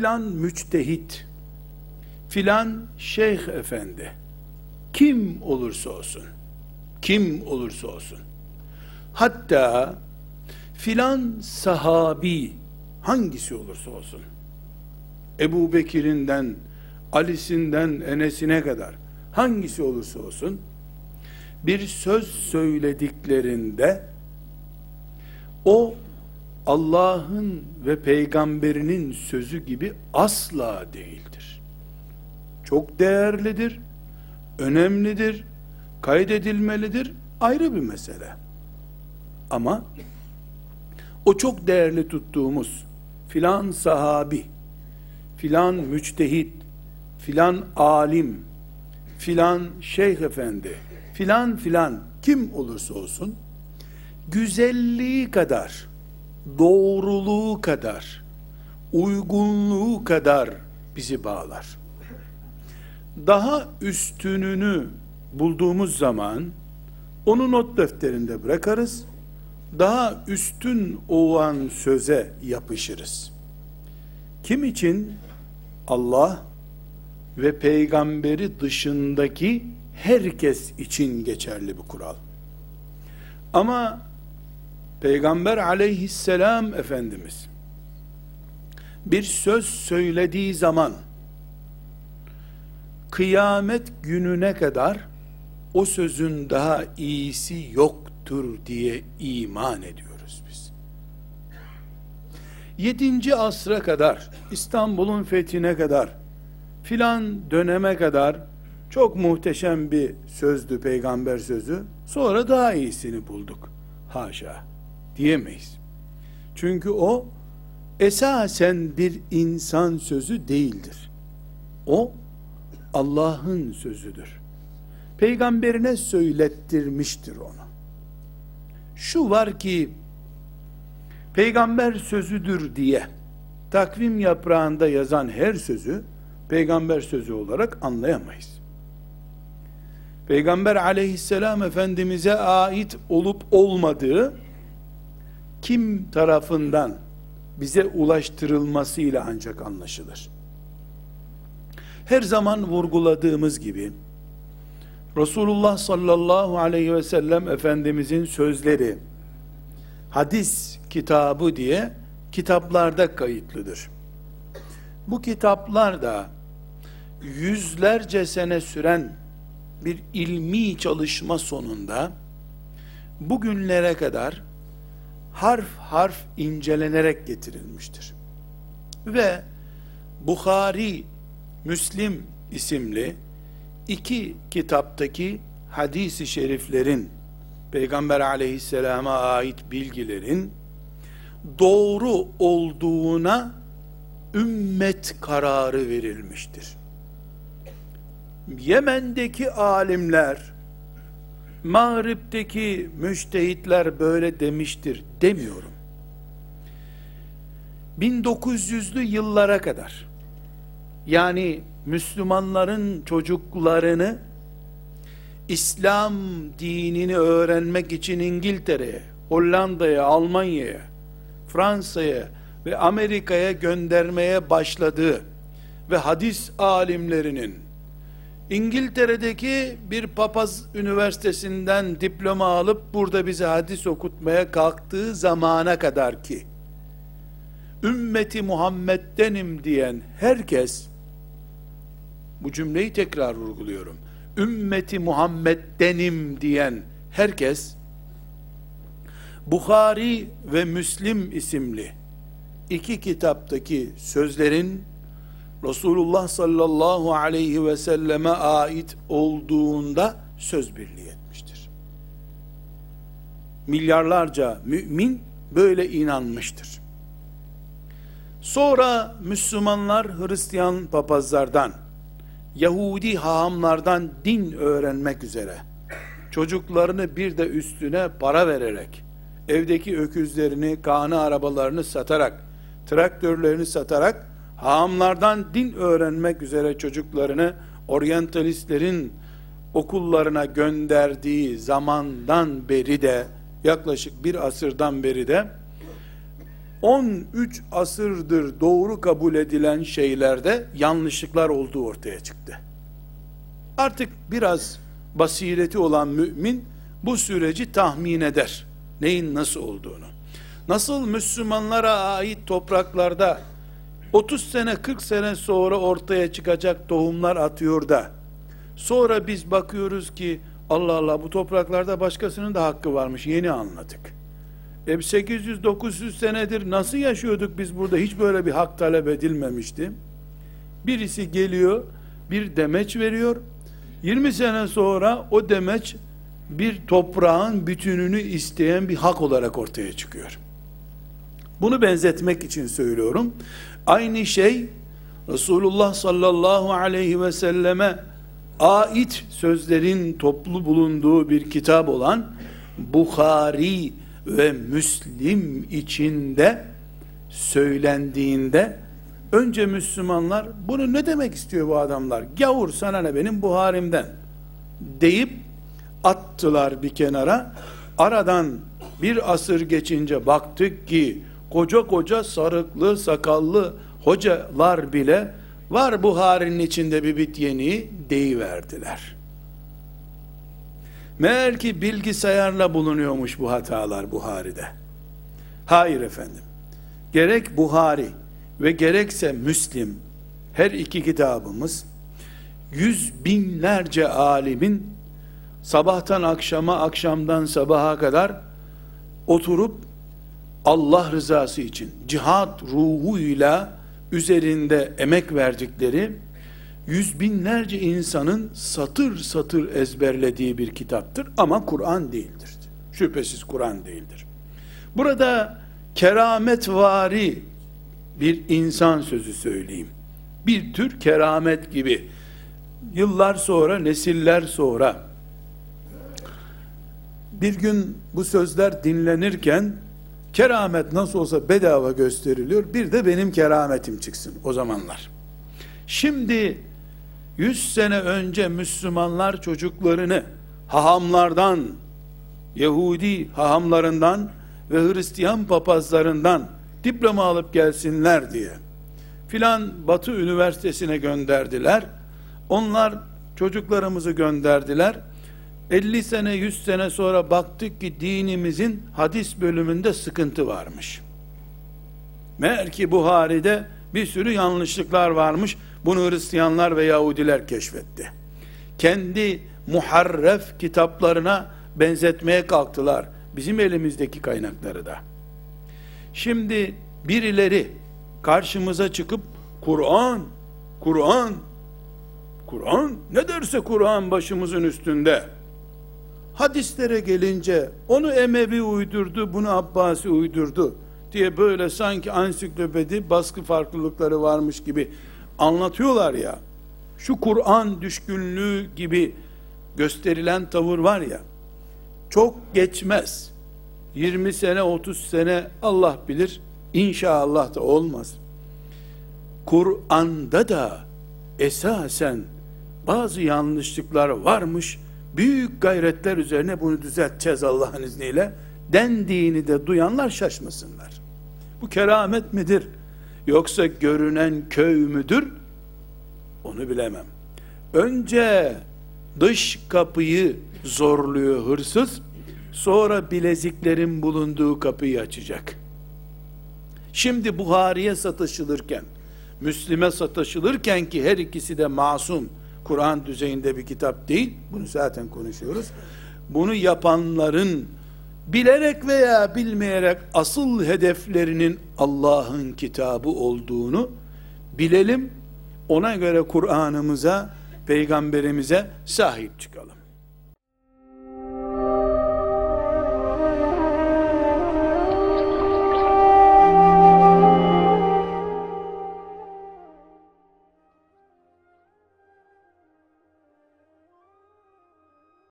filan müçtehit, filan şeyh efendi, kim olursa olsun, kim olursa olsun, hatta filan sahabi, hangisi olursa olsun, Ebu Bekir'inden, Ali'sinden, Enes'ine kadar, hangisi olursa olsun, bir söz söylediklerinde, o Allah'ın ve peygamberinin sözü gibi asla değildir. Çok değerlidir, önemlidir, kaydedilmelidir, ayrı bir mesele. Ama o çok değerli tuttuğumuz filan sahabi, filan müçtehit, filan alim, filan şeyh efendi, filan filan kim olursa olsun, güzelliği kadar, doğruluğu kadar, uygunluğu kadar bizi bağlar. Daha üstününü bulduğumuz zaman onu not defterinde bırakarız. Daha üstün olan söze yapışırız. Kim için? Allah ve peygamberi dışındaki herkes için geçerli bu kural. Ama Peygamber aleyhisselam Efendimiz bir söz söylediği zaman kıyamet gününe kadar o sözün daha iyisi yoktur diye iman ediyoruz biz. 7. asra kadar İstanbul'un fethine kadar filan döneme kadar çok muhteşem bir sözdü peygamber sözü. Sonra daha iyisini bulduk. Haşa diyemeyiz. Çünkü o esasen bir insan sözü değildir. O Allah'ın sözüdür. Peygamberine söylettirmiştir onu. Şu var ki peygamber sözüdür diye takvim yaprağında yazan her sözü peygamber sözü olarak anlayamayız. Peygamber aleyhisselam efendimize ait olup olmadığı kim tarafından bize ulaştırılmasıyla ancak anlaşılır. Her zaman vurguladığımız gibi Resulullah sallallahu aleyhi ve sellem Efendimizin sözleri hadis kitabı diye kitaplarda kayıtlıdır. Bu kitaplar da yüzlerce sene süren bir ilmi çalışma sonunda bugünlere kadar harf harf incelenerek getirilmiştir. Ve Bukhari, Müslim isimli iki kitaptaki hadisi şeriflerin Peygamber aleyhisselama ait bilgilerin doğru olduğuna ümmet kararı verilmiştir. Yemen'deki alimler Mağrip'teki müştehitler böyle demiştir demiyorum. 1900'lü yıllara kadar yani Müslümanların çocuklarını İslam dinini öğrenmek için İngiltere'ye, Hollanda'ya, Almanya'ya, Fransa'ya ve Amerika'ya göndermeye başladığı ve hadis alimlerinin İngiltere'deki bir papaz üniversitesinden diploma alıp burada bize hadis okutmaya kalktığı zamana kadar ki ümmeti Muhammed'denim diyen herkes bu cümleyi tekrar vurguluyorum. Ümmeti Muhammed'denim diyen herkes Bukhari ve Müslim isimli iki kitaptaki sözlerin Resulullah sallallahu aleyhi ve selleme ait olduğunda söz birliği etmiştir. Milyarlarca mümin böyle inanmıştır. Sonra Müslümanlar Hristiyan papazlardan, Yahudi hahamlardan din öğrenmek üzere çocuklarını bir de üstüne para vererek evdeki öküzlerini, kanı arabalarını satarak, traktörlerini satarak haamlardan din öğrenmek üzere çocuklarını oryantalistlerin okullarına gönderdiği zamandan beri de yaklaşık bir asırdan beri de 13 asırdır doğru kabul edilen şeylerde yanlışlıklar olduğu ortaya çıktı. Artık biraz basireti olan mümin bu süreci tahmin eder. Neyin nasıl olduğunu. Nasıl Müslümanlara ait topraklarda 30 sene 40 sene sonra ortaya çıkacak tohumlar atıyor da sonra biz bakıyoruz ki Allah Allah bu topraklarda başkasının da hakkı varmış yeni anladık. E 800-900 senedir nasıl yaşıyorduk biz burada hiç böyle bir hak talep edilmemişti. Birisi geliyor bir demeç veriyor 20 sene sonra o demeç bir toprağın bütününü isteyen bir hak olarak ortaya çıkıyor. Bunu benzetmek için söylüyorum. Aynı şey Resulullah sallallahu aleyhi ve selleme ait sözlerin toplu bulunduğu bir kitap olan Bukhari ve Müslim içinde söylendiğinde önce Müslümanlar bunu ne demek istiyor bu adamlar? Gavur sana ne benim Buharim'den deyip attılar bir kenara. Aradan bir asır geçince baktık ki koca koca sarıklı sakallı hocalar bile var Buhari'nin içinde bir bit yeni deyiverdiler. Meğer ki bilgisayarla bulunuyormuş bu hatalar Buhari'de. Hayır efendim. Gerek Buhari ve gerekse Müslim her iki kitabımız yüz binlerce alimin sabahtan akşama akşamdan sabaha kadar oturup Allah rızası için cihat ruhuyla üzerinde emek verdikleri yüz binlerce insanın satır satır ezberlediği bir kitaptır ama Kur'an değildir. Şüphesiz Kur'an değildir. Burada kerametvari bir insan sözü söyleyeyim. Bir tür keramet gibi yıllar sonra, nesiller sonra bir gün bu sözler dinlenirken keramet nasıl olsa bedava gösteriliyor. Bir de benim kerametim çıksın o zamanlar. Şimdi 100 sene önce Müslümanlar çocuklarını hahamlardan, Yahudi hahamlarından ve Hristiyan papazlarından diploma alıp gelsinler diye filan Batı Üniversitesi'ne gönderdiler. Onlar çocuklarımızı gönderdiler. 50 sene 100 sene sonra baktık ki dinimizin hadis bölümünde sıkıntı varmış. Meğer ki Buhari'de bir sürü yanlışlıklar varmış. Bunu Hristiyanlar ve Yahudiler keşfetti. Kendi muharref kitaplarına benzetmeye kalktılar. Bizim elimizdeki kaynakları da. Şimdi birileri karşımıza çıkıp Kur'an, Kur'an, Kur'an ne derse Kur'an başımızın üstünde. Hadislere gelince onu Emevi uydurdu, bunu Abbasi uydurdu diye böyle sanki ansiklopedi baskı farklılıkları varmış gibi anlatıyorlar ya. Şu Kur'an düşkünlüğü gibi gösterilen tavır var ya. Çok geçmez. 20 sene 30 sene Allah bilir inşallah da olmaz. Kur'an'da da esasen bazı yanlışlıklar varmış. Büyük gayretler üzerine bunu düzelteceğiz Allah'ın izniyle dendiğini de duyanlar şaşmasınlar. Bu keramet midir? Yoksa görünen köy müdür? Onu bilemem. Önce dış kapıyı zorluyor hırsız, sonra bileziklerin bulunduğu kapıyı açacak. Şimdi Buhari'ye satışılırken, Müslim'e satışılırken ki her ikisi de masum, Kur'an düzeyinde bir kitap değil, bunu zaten konuşuyoruz. Bunu yapanların bilerek veya bilmeyerek asıl hedeflerinin Allah'ın kitabı olduğunu bilelim. Ona göre Kur'an'ımıza, peygamberimize sahip çıkalım.